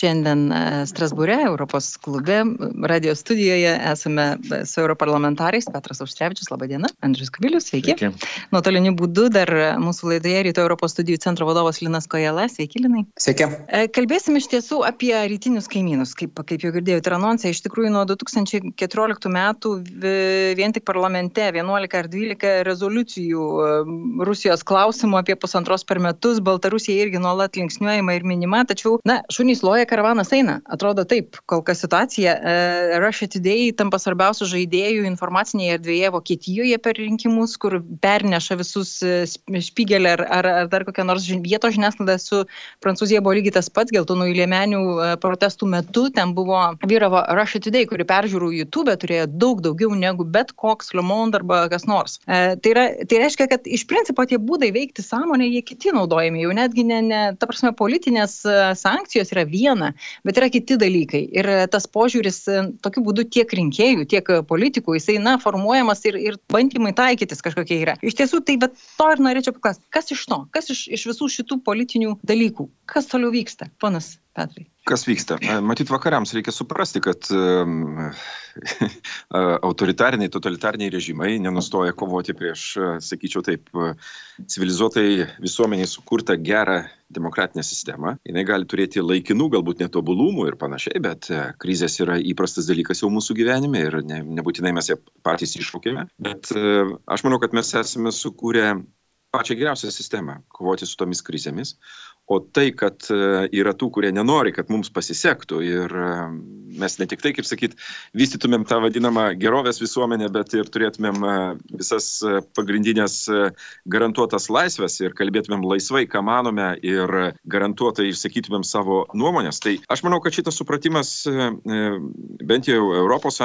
šiandien e, Strasbūre, Europos klube, radio studijoje esame su europarlamentarais Petras Auštrevičius, laba diena, Andrius Kubilius, sveiki. sveiki. Nuotoliniu būdu dar mūsų laidoje Ryto Europos studijų centro vadovas Linas Kojala, sveiki Linai. Sveiki. Kalbėsim iš tiesų apie rytinius kaimynus, kaip, kaip jau girdėjote, ir anonsai. Iš tikrųjų, nuo 2014 metų vien tik parlamente 11 ar 12 rezoliucijų Rusijos klausimų apie pusantros per metus, Baltarusija irgi nuolat linksniuojama ir minima, tačiau, na, šunys loja, karavanas eina. Atrodo taip, kol kas situacija. Uh, Russia Today tampa svarbiausių žaidėjų informacinėje erdvėje Vokietijoje per rinkimus, kur perneša visus špygelį ar, ar, ar dar kokią nors vietos žiniasklaidą su Prancūzija buvo lygiai tas pats, geltonų įlėmenių protestų metu ten buvo vyravo Russia Today, kuri peržiūrų YouTube turėjo daug daugiau negu bet koks Le Monde arba kas nors. Tai, yra, tai reiškia, kad iš principo tie būdai veikti sąmonė, jie kiti naudojami, jau netgi ne, ne ta prasme, politinės e, sankcijos yra viena, bet yra kiti dalykai. Ir e, tas požiūris e, tokiu būdu tiek rinkėjų, tiek politikų, jisai, na, formuojamas ir, ir bandymai taikytis kažkokie yra. Iš tiesų, tai bet to ir norėčiau paklausti, kas iš to, kas iš, iš visų šitų politinių dalykų, kas toliau vyksta, ponas Petrai? Kas vyksta? Matyt, vakariams reikia suprasti, kad autoritariniai, totalitariniai režimai nenustoja kovoti prieš, sakyčiau taip, civilizuotai visuomeniai sukurtą gerą demokratinę sistemą. Jis gali turėti laikinų, galbūt netobulumų ir panašiai, bet krizės yra įprastas dalykas jau mūsų gyvenime ir ne, nebūtinai mes ją patys iššūkėme. Bet aš manau, kad mes esame sukūrę pačią geriausią sistemą kovoti su tomis krizėmis. O tai, kad e, yra tų, kurie nenori, kad mums pasisektų ir e, mes ne tik tai, kaip sakyt, vystytumėm tą vadinamą gerovės visuomenę, bet ir turėtumėm e, visas pagrindinės garantuotas laisvės ir kalbėtumėm laisvai, ką manome ir garantuotai išsakytumėm savo nuomonės. Tai aš manau, kad šitas supratimas bent jau ES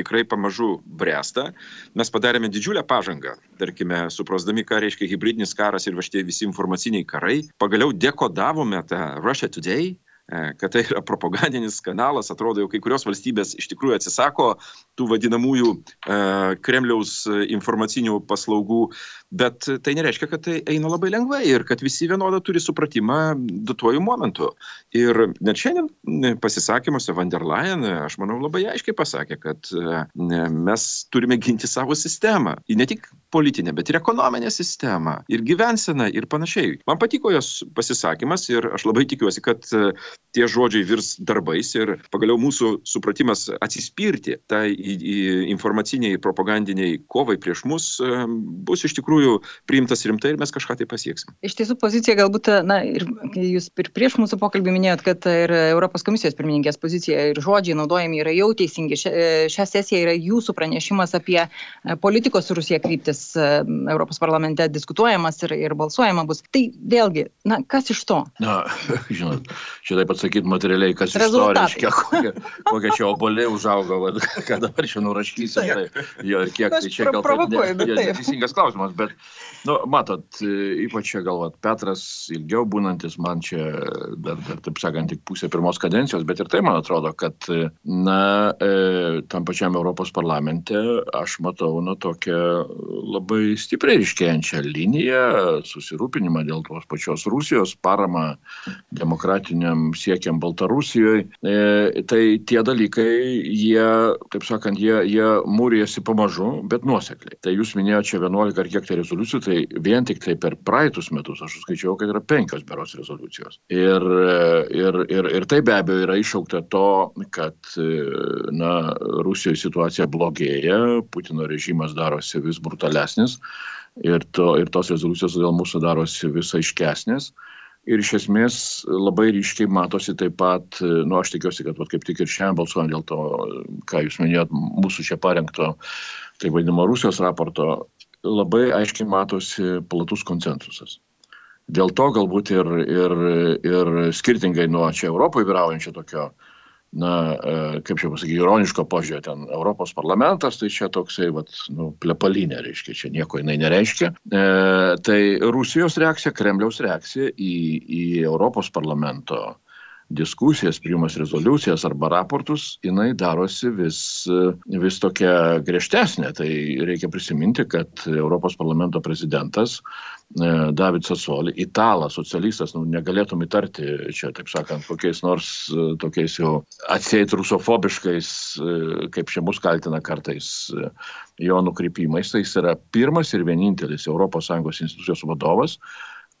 tikrai pamažu bręsta. Mes padarėme didžiulę pažangą, tarkime, suprasdami, ką reiškia hybridinis karas ir va šitie visi informaciniai karai. Pagaliau jau dekodavome tą Russia Today, e, kad tai yra propagandinis kanalas, atrodo, jau kai kurios valstybės iš tikrųjų atsisako tų vadinamųjų e, Kremliaus informacinių paslaugų Bet tai nereiškia, kad tai eina labai lengvai ir kad visi vienodą turi supratimą duotuoju momentu. Ir net šiandien pasisakymuose Van der Leyen, aš manau, labai aiškiai pasakė, kad mes turime ginti savo sistemą. Ne tik politinę, bet ir ekonominę sistemą, ir gyvenseną, ir panašiai. Man patiko jos pasisakymas ir aš labai tikiuosi, kad tie žodžiai virs darbais ir pagaliau mūsų supratimas atsispirti tai informaciniai, propagandiniai kovai prieš mus bus iš tikrųjų priimtas rimtai ir mes kažką tai pasieksim. Iš tiesų pozicija galbūt, na ir jūs ir prieš mūsų pokalbį minėjot, kad ir Europos komisijos pirmininkės pozicija ir žodžiai naudojami yra jau teisingi. Šią sesiją yra jūsų pranešimas apie e, politikos su Rusija kryptis e, Europos parlamente diskutuojamas ir, ir balsuojama bus. Tai vėlgi, na, kas iš to? Na, žinot, šitaip atsakyti materialiai, kas iš to reiškia, kokia, kokia čia obolė užaugo, va, ką dabar čia nuraškysim. Tai, jo, ir kiek tai čia gal tai teisingas klausimas, bet nu, matot, ypač čia galvat, Petras ilgiau būnantis, man čia dar, dar, taip sakant, tik pusė pirmos kadencijos, bet ir tai man atrodo, kad, na, e, tam pačiam Europos parlamente aš matau, nu, tokią labai stipriai iškėjančią liniją, susirūpinimą dėl tos pačios Rusijos, paramą demokratiniam siekiam Baltarusijoje. E, tai tie dalykai, jie, taip sakant, jie, jie mūrėsi pamažu, bet nuosekliai. Tai jūs minėjote čia 11 ar kiek tai rezoliucijų, tai vien tik tai per praeitus metus aš suskaičiau, kad yra penkios beros rezoliucijos. Ir, ir, ir, ir tai be abejo yra iššaukta to, kad na, Rusijoje situacija blogėja, Putino režimas darosi vis brutalesnis ir, to, ir tos rezoliucijos dėl mūsų darosi vis aiškesnės. Ir iš esmės labai ryškiai matosi taip pat, nu aš tikiuosi, kad vat, kaip tik ir šiandien balsuojant dėl to, ką jūs minėjot, mūsų čia parengto, tai vadinamo Rusijos raporto, labai aiškiai matosi platus konsensusas. Dėl to galbūt ir, ir, ir skirtingai nuo čia Europoje vyraujančio tokio, na, e, kaip čia pasakyti, ironiško požiūrio, ten Europos parlamentas, tai čia toksai, vat, nu, plepalinė reiškia, čia nieko jinai nereiškia. E, tai Rusijos reakcija, Kremliaus reakcija į, į Europos parlamento diskusijas, priimas rezoliucijas arba raportus, jinai darosi vis, vis tokia griežtesnė. Tai reikia prisiminti, kad Europos parlamento prezidentas E, David Sasoli, italas, socialistas, nu, negalėtum įtarti čia, taip sakant, kokiais nors e, tokiais jau atseit rusofobiškais, e, kaip čia mus kaltina kartais jo nukrypimais, tai jis yra pirmas ir vienintelis ES institucijos vadovas,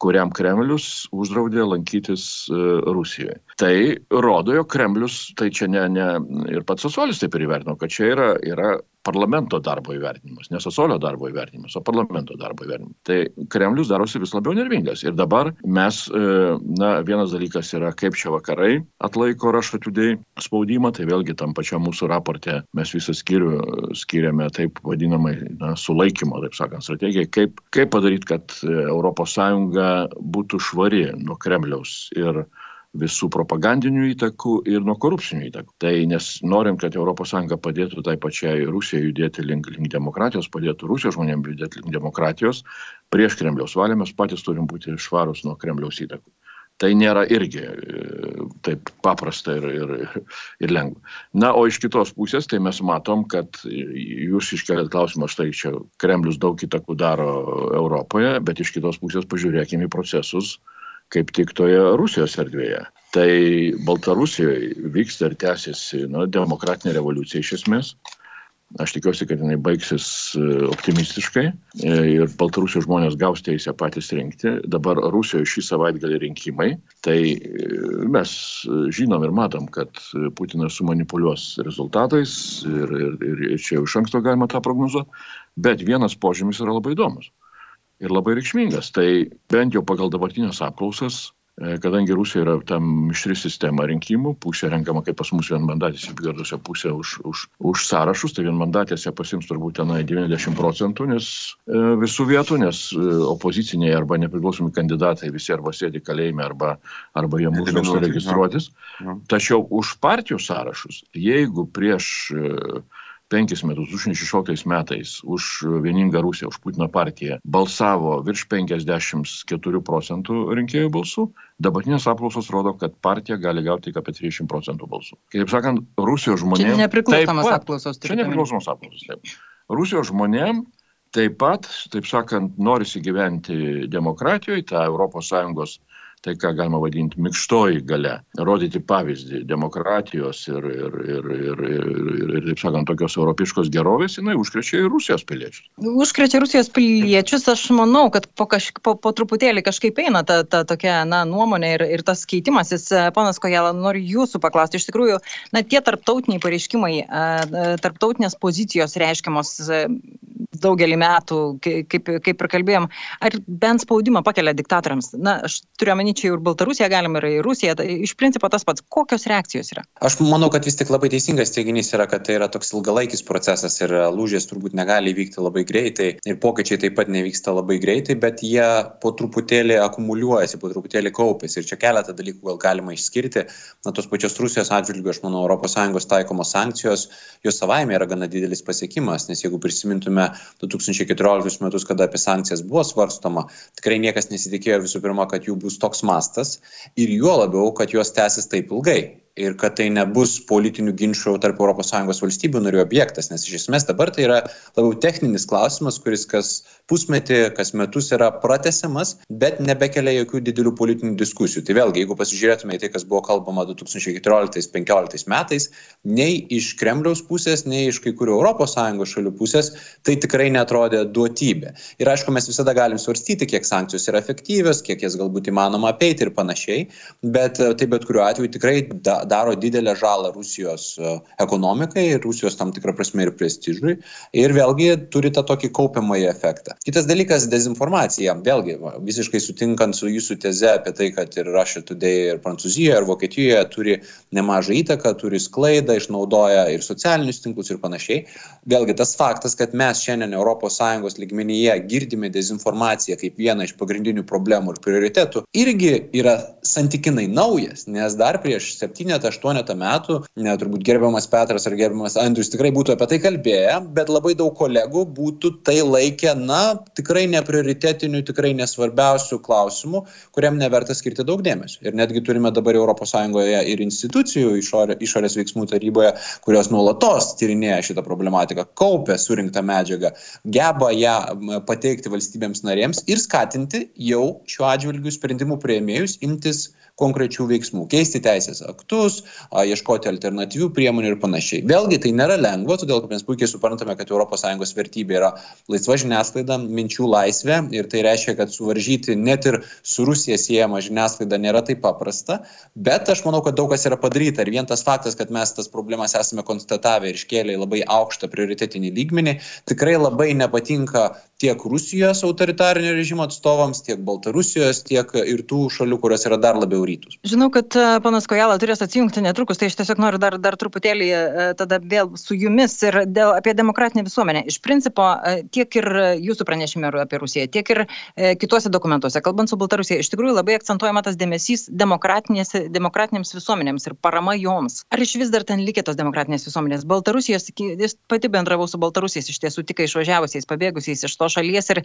kuriam Kremlius uždraudė lankytis Rusijoje. Tai rodo, jog Kremlius, tai čia ne, ne ir pats Sasolis taip ir įvertino, kad čia yra, yra parlamento darbo įvertinimas, ne Sasolio darbo įvertinimas, o parlamento darbo įvertinimas. Tai Kremlius darosi vis labiau nervingas. Ir dabar mes, e, na, vienas dalykas yra, kaip čia vakarai atlaiko Today spaudimą, tai vėlgi tam pačiam mūsų raporte mes visą skyrių skiriame taip vadinamai na, sulaikymo, taip sakant, strategijai, kaip, kaip padaryti, kad ES būtų švari nuo Kremliaus ir visų propagandinių įtakų ir nuo korupcinių įtakų. Tai nes norim, kad ES padėtų tai pačiai Rusijai judėti link, link demokratijos, padėtų Rusijos žmonėms judėti link demokratijos, prieš Kremliaus valią mes patys turim būti švarus nuo Kremliaus įtakų. Tai nėra irgi e, taip paprasta ir, ir, ir lengva. Na, o iš kitos pusės, tai mes matom, kad jūs iškelėt klausimą, štai čia Kremlius daug įtakų daro Europoje, bet iš kitos pusės pažiūrėkime į procesus, kaip tik toje Rusijos erdvėje. Tai Baltarusijoje vyksta ir tęsiasi na, demokratinė revoliucija iš esmės. Aš tikiuosi, kad jinai baigsis e, optimistiškai e, ir Baltarusijos žmonės gaus teisę patys rinkti. Dabar Rusijoje šį savaitgalį rinkimai. Tai e, mes žinom ir matom, kad Putinas sumanipuliuos rezultatais ir, ir, ir čia jau iš anksto galima tą prognozuoti. Bet vienas požymis yra labai įdomus ir labai reikšmingas. Tai bent jau pagal dabartinės apklausas, e, kadangi Rusija yra tam mišri sistema rinkimų, pusė renkama kaip pas mus vienmandatės apygardose, pusė už, už, už sąrašus, tai vienmandatėse pasims turbūt tenai 90 procentų nes, e, visų vietų, nes e, opoziciniai arba nepriklausomi kandidatai visi arba sėdi kalėjime, arba, arba jie mūsų registruotis. Tačiau už partijų sąrašus, jeigu prieš penkis metus, 2016 metais už vieningą Rusiją, už Putino partiją balsavo virš 54 procentų rinkėjų balsų, dabartinės apklausos rodo, kad partija gali gauti tik apie 30 procentų balsų. Kitaip sakant, Rusijos žmonėms... Čia nepriklausomos apklausos. Čia nepriklausomos apklausos, taip. Rusijos žmonėms taip pat, taip sakant, norisi gyventi demokratijoje, tą ES tai ką galima vadinti minkštoji gale, rodyti pavyzdį demokratijos ir, ir, ir, ir, ir, ir, ir taip sakant, tokios europiškos gerovės, jinai užkrečia ir Rusijos piliečius. Užkrečia Rusijos piliečius, aš manau, kad po, kažk, po, po truputėlį kažkaip eina ta, ta tokia na, nuomonė ir, ir tas keitimasis. Ponas Kojela, noriu jūsų paklausti, iš tikrųjų, na, tie tarptautiniai pareiškimai, tarptautinės pozicijos reiškiamos daugelį metų, kaip, kaip ir kalbėjom, ar bent spaudimą pakelia diktatoriams? Na, aš turiu omeny, čia ir Baltarusiją galim, ir Rusiją, tai iš principo tas pats. Kokios reakcijos yra? Aš manau, kad vis tik labai teisingas teiginys yra, kad tai yra toks ilgalaikis procesas ir lūžės turbūt negali įvykti labai greitai ir pokyčiai taip pat nevyksta labai greitai, bet jie po truputėlį akumuliuojasi, po truputėlį kaupėsi. Ir čia keletą dalykų gal galima išskirti. Na, tos pačios Rusijos atžvilgių, aš manau, ES taikomos sankcijos, jos savaime yra gana didelis pasiekimas, nes jeigu prisimintume 2014 metus, kada apie sankcijas buvo svarstoma, tikrai niekas nesitikėjo visų pirma, kad jų bus toks mastas ir juo labiau, kad jos tęsis taip ilgai ir kad tai nebus politinių ginčių tarp ES valstybių narių objektas, nes iš esmės dabar tai yra labiau techninis klausimas, kuris kas pusmetį, kas metus yra pratesiamas, bet nebekelia jokių didelių politinių diskusijų. Tai vėlgi, jeigu pasižiūrėtume į tai, kas buvo kalbama 2014-2015 metais, nei iš Kremliaus pusės, nei iš kai kurių ES šalių pusės, tai tikrai netrodė duotybė. Ir aišku, mes visada galim svarstyti, kiek sankcijos yra efektyvios, kiek jas galbūt įmanoma apeiti ir panašiai, bet tai bet kuriuo atveju tikrai da, daro didelę žalą Rusijos e, ekonomikai ir Rusijos tam tikrą prasme ir prestižui. Ir vėlgi turi tą tokį kaupiamąjį efektą. Kitas dalykas - dezinformacija. Vėlgi, visiškai sutinkant su jūsų teze apie tai, kad ir Russia Today, ir Prancūzijoje, ir Vokietijoje turi nemažą įtaką, turi sklaidą, išnaudoja ir socialinius tinklus ir panašiai. Vėlgi, tas faktas, kad mes šiandien ES lygmenyje girdime dezinformaciją kaip vieną iš pagrindinių problemų ir prioritetų, irgi yra santykinai naujas, nes dar prieš 7 septynetą, aštuonetą metų, ne, turbūt gerbiamas Petras ar gerbiamas Andrius tikrai būtų apie tai kalbėję, bet labai daug kolegų būtų tai laikę, na, tikrai neprioritetinių, tikrai nesvarbiausių klausimų, kuriam neverta skirti daug dėmesio. Ir netgi turime dabar ES ir institucijų išorė, išorės veiksmų taryboje, kurios nuolatos tyrinėja šitą problematiką, kaupia surinktą medžiagą, geba ją pateikti valstybėms narėms ir skatinti jau šiuo atžvilgiu sprendimų prieimėjus imtis konkrečių veiksmų, keisti teisės aktus, ieškoti alternatyvių priemonių ir panašiai. Vėlgi tai nėra lengva, todėl mes puikiai suprantame, kad ES vertybė yra laisva žiniasklaida, minčių laisvė ir tai reiškia, kad suvaržyti net ir su Rusija siejama žiniasklaida nėra taip paprasta, bet aš manau, kad daug kas yra padaryta ir vien tas faktas, kad mes tas problemas esame konstatavę ir iškėlę į labai aukštą prioritetinį lygmenį, tikrai labai nepatinka tiek Rusijos autoritarinio režimo atstovams, tiek Baltarusijos, tiek ir tų šalių, kurios yra dar labiau rytus. Žinau, kad e, panas Kojala turės atsijungti netrukus, tai aš tiesiog noriu dar, dar truputėlį e, tada vėl su jumis ir dėl, apie demokratinę visuomenę. Iš principo, e, tiek ir jūsų pranešime apie Rusiją, tiek ir kituose dokumentuose, kalbant su Baltarusija, iš tikrųjų labai akcentuojama tas dėmesys demokratinėms visuomenėms ir parama joms. Ar iš vis dar ten likė tos demokratinės visuomenės? Baltarusijos, jis pati bendravau su Baltarusijais, iš tiesų tik išvažiavusiais, pabėgusiais iš to šalies ir,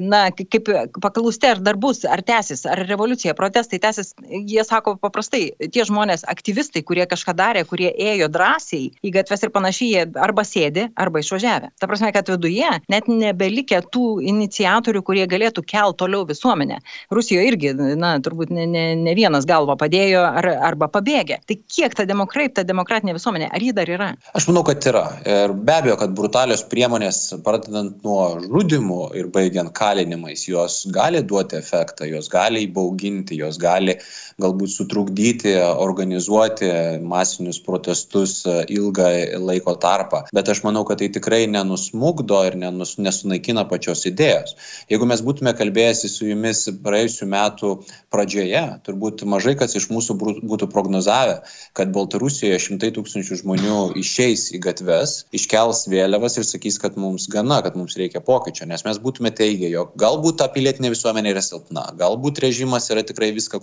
na, kaip paklausti, ar dar bus, ar tęsis, ar revoliucija, protestai tęsis, jie sako paprastai, tie žmonės, aktyvistai, kurie kažką darė, kurie ėjo drąsiai į gatves ir panašiai, jie arba sėdi, arba išvažiavę. Ta prasme, kad viduje net nebelikę tų iniciatorių, kurie galėtų kelt toliau visuomenę. Rusijoje irgi, na, turbūt ne, ne, ne vienas galva padėjo ar, arba pabėgė. Tai kiek ta demokratai, ta demokratinė visuomenė, ar ji dar yra? Aš manau, kad yra. Ir be abejo, kad brutalios priemonės, pradedant nuo žudimų, ir baigiant kalinimais, jos gali duoti efektą, jos gali įbauginti, jos gali galbūt sutrukdyti, organizuoti masinius protestus ilgą laiko tarpą. Bet aš manau, kad tai tikrai nenusmugdo ir nenus, nesunaikina pačios idėjos. Jeigu mes būtume kalbėjęsi su jumis praėjusiu metu pradžioje, turbūt mažai kas iš mūsų būtų prognozavę, kad Baltarusijoje šimtai tūkstančių žmonių išeis į gatves, iškels vėliavas ir sakys, kad mums gana, kad mums reikia pokyčio. Nes mes būtume teigę, jog galbūt ta pilietinė visuomenė yra silpna, galbūt režimas yra tikrai viską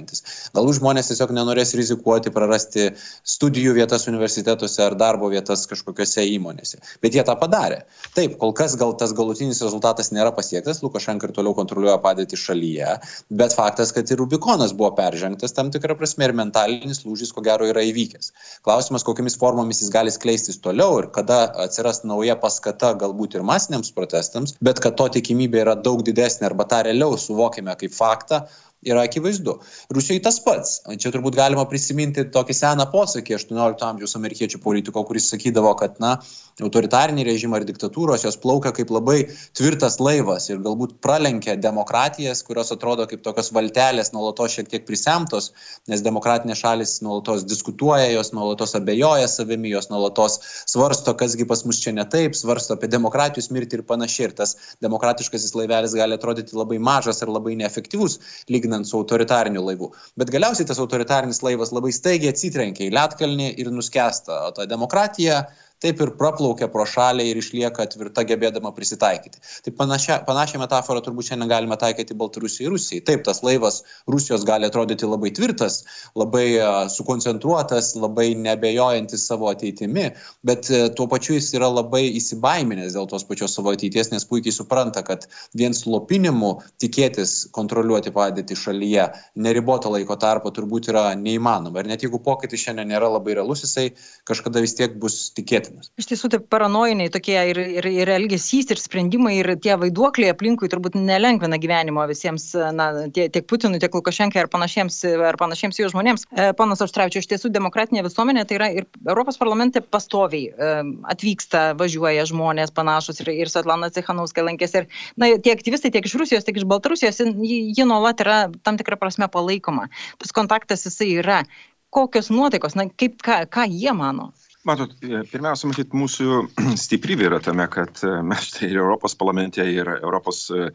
kontroliuojantis, galbūt žmonės tiesiog nenorės rizikuoti prarasti studijų vietas universitetuose ar darbo vietas kažkokiose įmonėse. Bet jie tą padarė. Taip, kol kas gal tas galutinis rezultatas nėra pasiektas, Lukašenka ir toliau kontroliuoja padėtį šalyje, bet faktas, kad ir Rubikonas buvo peržengtas tam tikrą prasme ir mentalinis lūžis, ko gero, yra įvykęs. Klausimas, kokiamis formomis jis gali skleistis toliau ir kada atsiras nauja paskata galbūt ir masiniams protestams, bet kad to tikimybė yra daug didesnė arba tą realiau suvokime kaip faktą, yra akivaizdu. Rusijoje tas pats. Čia turbūt galima prisiminti tokį seną posakį 18 amžiaus amerikiečių politiko, kuris sakydavo, kad, na, autoritariniai režimai ir diktatūros jos plaukia kaip labai tvirtas laivas ir galbūt pralenkia demokratijas, kurios atrodo kaip tokios valtelės nuolatos šiek tiek prisemtos, nes demokratinės šalis nuolatos diskutuoja, jos nuolatos abejoja savimi, jos nuolatos svarsto, kasgi pas mus čia ne taip, svarsto apie demokratijos mirtį ir panašiai. Ir tas demokratiškasis laivelis gali atrodyti labai mažas ir labai neefektyvus, lyginant lyginant su autoritariniu laivu. Bet galiausiai tas autoritarinis laivas labai staigiai atsitrenkia į Lietkalnį ir nuskesta. O ta demokratija taip ir praplaukia pro šalį ir išlieka tvirta gebėdama prisitaikyti. Tai panašia, panašią metaforą turbūt šiandien galime taikyti Baltarusijai ir Rusijai. Taip, tas laivas Rusijos gali atrodyti labai tvirtas, labai sukoncentruotas, labai nebejojantis savo ateitimi, bet e, tuo pačiu jis yra labai įsibaiminęs dėl tos pačios savo ateities, nes puikiai supranta, kad vien slopinimu tikėtis kontroliuoti padėtį šalyje neribotą laiko tarpą turbūt yra neįmanoma. Ir net jeigu pokytis šiandien nėra labai realus, jisai kažkada vis tiek bus tikėtinas tikėtinas. Iš tiesų, tai paranojiniai tokie ir, ir, ir elgesys, ir sprendimai, ir tie vaiduokliai aplinkui turbūt nelengvina gyvenimo visiems, na, tie, tiek Putinui, tiek Lukašenkai ar panašiems, ar panašiems jų žmonėms. E, Panas Auštrevičius, iš tiesų, demokratinė visuomenė tai yra ir Europos parlamente pastoviai e, atvyksta, važiuoja žmonės panašus ir, ir Svetlana Cichanovska lankėsi. Ir, na, tie aktyvistai tiek iš Rusijos, tiek iš Baltarusijos, ji, ji nuolat yra tam tikrą prasme palaikoma. Tas kontaktas jisai yra. Kokios nuotaikos, na, kaip, ką, ką jie mano? Matot, e, pirmiausia, matyt, mūsų stiprybė yra tame, kad e, mes štai ir Europos parlamente, ir Europos e,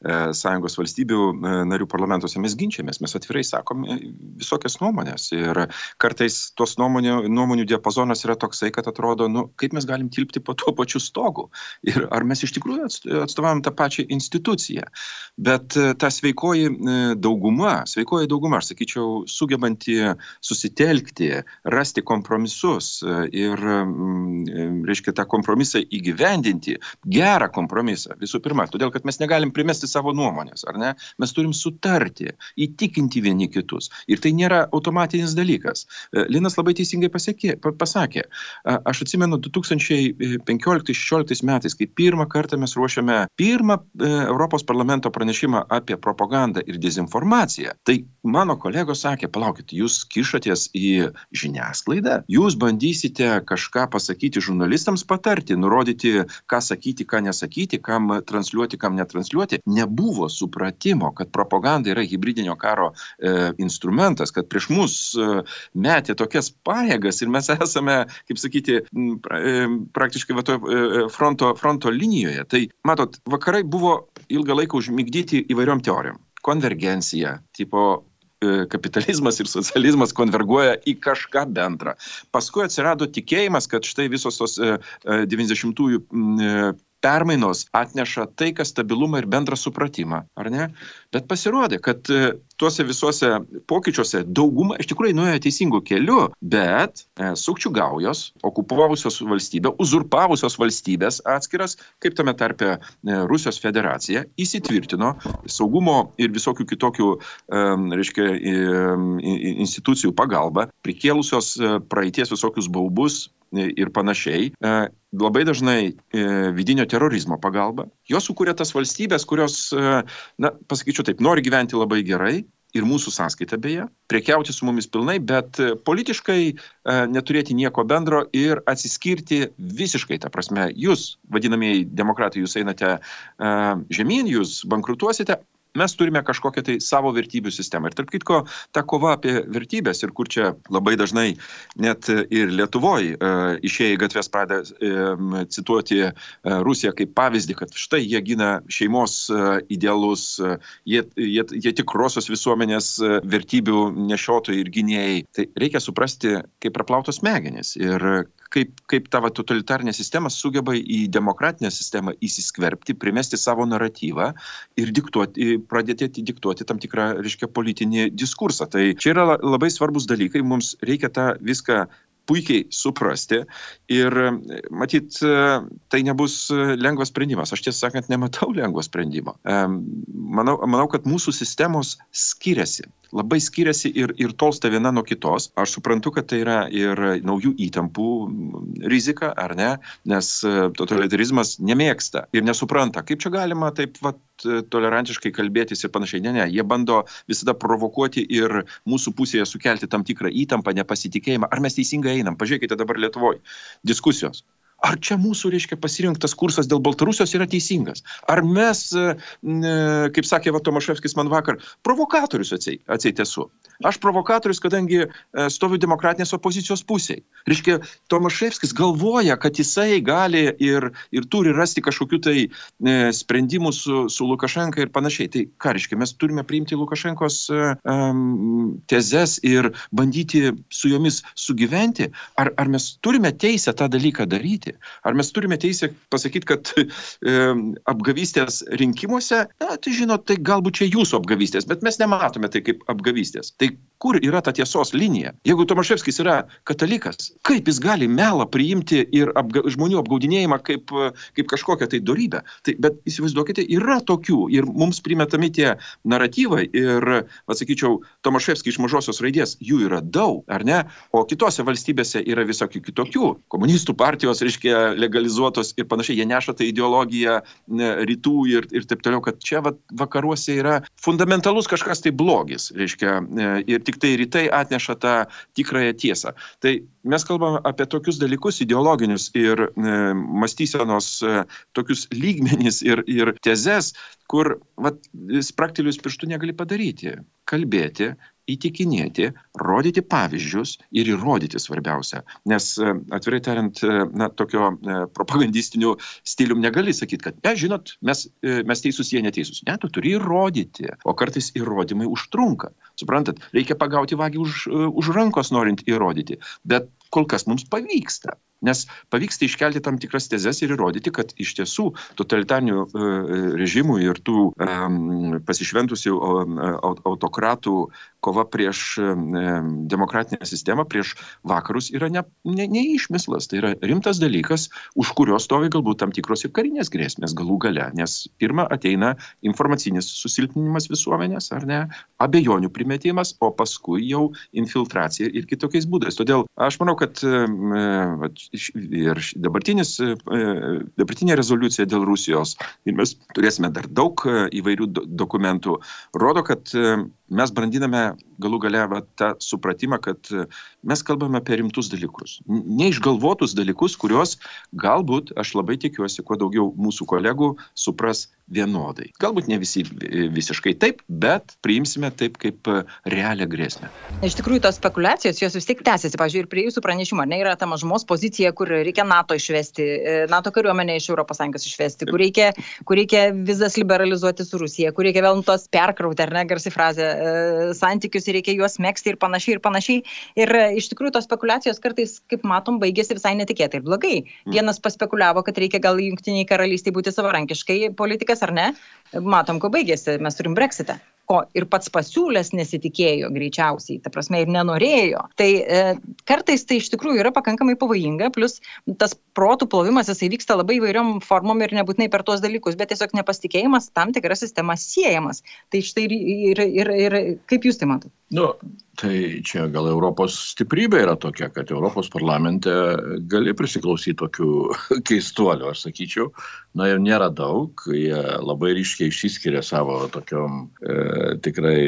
sąjungos valstybių narių parlamentuose mes ginčiamės, mes atvirai sakome visokias nuomonės. Ir kartais tos nuomonių, nuomonių diapazonas yra toksai, kad atrodo, nu, kaip mes galim tilpti po tuo pačiu stogu. Ir ar mes iš tikrųjų atstovavom tą pačią instituciją. Bet ta sveikoji dauguma, sveikoji dauguma, aš sakyčiau, sugebanti susitelkti, rasti kompromisus ir, reiškia, tą kompromisą įgyvendinti, gerą kompromisą visų pirma, todėl kad mes negalim primesti savo nuomonės, ar ne? Mes turim sutarti, įtikinti vieni kitus. Ir tai nėra automatinis dalykas. E, Linas labai teisingai pasiekė, pasakė, aš atsimenu 2015-2016 metais, kai pirmą kartą mes ruošiame pirmą e, Europos parlamento pranešimą apie propagandą ir dezinformaciją, tai mano kolegos sakė, palaukit, jūs kišatės į žiniasklaidą, jūs bandysite kažką pasakyti žurnalistams patarti, nurodyti, ką sakyti, ką nesakyti, kam transliuoti, kam netransliuoti, nebuvo supratimo, kad propaganda yra hybridinio karo e, instrumentas, kad prieš mus e, metė tokias pajėgas ir mes esame, kaip sakyti, pra, e, praktiškai va, to, e, fronto, fronto linijoje. Tai, matot, vakarai buvo ilgą laiką užmigdyti įvairiom teorijom. Konvergencija, tipo e, kapitalizmas ir socializmas konverguoja į kažką bendrą. Paskui atsirado tikėjimas, kad štai visos tos 90-ųjų e, permainos atneša taiką, stabilumą ir bendrą supratimą, ar ne? Bet pasirodė, kad e, tuose visuose pokyčiuose dauguma iš tikrųjų nuėjo teisingų kelių, bet e, sukčių gaujos, okupavusios valstybę, uzurpavusios valstybės atskiras, kaip tame tarpe e, Rusijos federacija, įsitvirtino saugumo ir visokių kitokių, e, reiškia, institucijų pagalba, prikėlusios e, praeities visokius baubus, ir panašiai, e, labai dažnai e, vidinio terorizmo pagalba. Jos sukūrė tas valstybės, kurios, e, na, pasakyčiau taip, nori gyventi labai gerai, ir mūsų sąskaita beje, priekiauti su mumis pilnai, bet politiškai e, neturėti nieko bendro ir atsiskirti visiškai, ta prasme, jūs, vadinamieji demokratai, jūs einate e, žemyn, jūs bankrutuosite, mes turime kažkokią tai savo vertybių sistemą. Ir tarp kitko, ta kova apie vertybės ir kur čia labai dažnai net ir Lietuvoje e, išėjai gatves pradeda e, cituoti e, Rusiją kaip pavyzdį, kad štai jie gina šeimos e, idealus, e, jie, jie, jie tikrosios visuomenės e, vertybių nešiotojai ir gynėjai. Tai reikia suprasti, kaip praplautos smegenys ir kaip, kaip ta va, totalitarinė sistema sugeba į demokratinę sistemą įsiskverbti, primesti savo naratyvą ir diktuoti, pradėti diktuoti tam tikrą, reiškia, politinį diskursą. Tai čia yra labai svarbus dalykai, mums reikia tą viską puikiai suprasti ir matyt, tai nebus lengvas sprendimas. Aš tiesą sakant, nematau lengvo sprendimo. Manau, manau kad mūsų sistemos skiriasi labai skiriasi ir, ir tolsta viena nuo kitos. Aš suprantu, kad tai yra ir naujų įtampų rizika, ar ne, nes totalitarizmas nemėgsta ir nesupranta, kaip čia galima taip vat, tolerantiškai kalbėtis ir panašiai. Ne, ne, jie bando visada provokuoti ir mūsų pusėje sukelti tam tikrą įtampą, nepasitikėjimą. Ar mes teisingai einam? Pažiūrėkite dabar Lietuvoje diskusijos ar čia mūsų, reiškia, pasirinktas kursas dėl Baltarusijos yra teisingas? Ar mes, e, kaip sakė va, Tomaševskis man vakar, provokatorius atseit, esu? Aš provokatorius, kadangi e, stoviu demokratinės opozicijos pusėje. Reiškia, Tomaševskis galvoja, kad jisai gali ir, ir turi rasti kažkokių tai e, sprendimų su, su Lukašenka ir panašiai. Tai ką reiškia, mes turime priimti Lukašenkos um, tezes ir bandyti su jomis sugyventi? Ar, ar mes turime teisę tą dalyką daryti? Pasakyti? Ar mes turime teisę pasakyti, kad e, apgavystės rinkimuose, na, tai žinot, tai galbūt čia jūsų apgavystės, bet mes nematome tai kaip apgavystės. Tai kur yra ta tiesos linija? Jeigu Tomaševskis yra katalikas, kaip jis gali melą priimti ir apga, žmonių apgaudinėjimą kaip, kaip kažkokią tai darybę? Tai, bet įsivaizduokite, yra tokių ir mums primetami tie naratyvai ir, atsakyčiau, Tomaševskis iš mažosios raidės, jų yra daug, ar ne? O kitose valstybėse yra visokių kitokių. Komunistų partijos, reiškia, reiškia legalizuotos ir panašiai, jie neša tą ideologiją rytų ir, ir taip toliau, kad čia va, vakaruose yra fundamentalus kažkas tai blogis, reiškia, ir tik tai rytai atneša tą tikrąją tiesą. Tai mes kalbame apie tokius dalykus ideologinius ir e, mąstysenos e, tokius lygmenys ir, ir tezes, kur vat, spraktelius pirštų negali padaryti. Kalbėti įtikinėti, rodyti pavyzdžius ir įrodyti svarbiausia. Nes e, atvirai tariant, e, na, tokio e, propagandistinių stilium negali sakyti, kad, ne, žinot, mes, mes teisūs, jie neteisūs. Ne, tu turi įrodyti, o kartais įrodymai užtrunka. Suprantat, reikia pagauti vagį už, už rankos norint įrodyti, bet kol kas mums pavyksta. Nes pavyksta iškelti tam tikras tezes ir įrodyti, kad iš tiesų totalitarnių e, režimų ir tų pasišventusių autokratų kova prieš demokratinę sistemą, prieš vakarus yra ne, ne, ne išmislas, tai yra rimtas dalykas, už kurio stovi galbūt tam tikros ir karinės grėsmės galų gale. Nes pirmą ateina informacinis susilpninimas visuomenės, ar ne, abejonių primetimas, o paskui jau infiltracija ir kitokiais būdais. Todėl aš manau, kad ir dabartinis, e, dabartinė rezoliucija dėl Rusijos, ir mes turėsime dar daug e, įvairių dokumentų, rodo, kad e, mes brandiname galų gale va, tą supratimą, kad mes kalbame apie rimtus dalykus. Neišgalvotus dalykus, kuriuos galbūt, aš labai tikiuosi, kuo daugiau mūsų kolegų supras vienodai. Galbūt ne visi visiškai taip, bet priimsime taip kaip realią grėsmę. Iš tikrųjų, tos spekulacijos, jos vis tiek tęsiasi. Pavyzdžiui, ir prie jūsų pranešimo, ne, yra ta mažumos pozicija, kur reikia NATO išvesti, e, NATO kariuomenę iš ES išvesti, kur reikia, kur reikia vizas liberalizuoti su Rusija, kur reikia vėl tos perkrauti, ar ne, garsi frazė, e, santykius ir reikia juos mėgsti ir panašiai ir panašiai. Ir e, iš tikrųjų tos spekulacijos kartais, kaip matom, baigėsi visai netikėtai ir blogai. Mm. Vienas paspekuliavo, kad reikia gal jungtiniai karalystiai būti savarankiškai politikas ar ne, matom, kuo baigėsi, mes turim breksitą ko ir pats pasiūlęs nesitikėjo greičiausiai, ta prasme ir nenorėjo. Tai e, kartais tai iš tikrųjų yra pakankamai pavojinga, plus tas protų plovimas jisai vyksta labai įvairiom formom ir nebūtinai per tuos dalykus, bet tiesiog nepasitikėjimas tam tikra sistema siejamas. Tai štai ir, ir, ir, ir kaip jūs tai matote? Nu, tai čia gal Europos stiprybė yra tokia, kad Europos parlamente gali prisiklausyti tokių keistuolių, aš sakyčiau. Na, jau nėra daug, jie labai ryškiai išsiskiria savo tokiom e, tikrai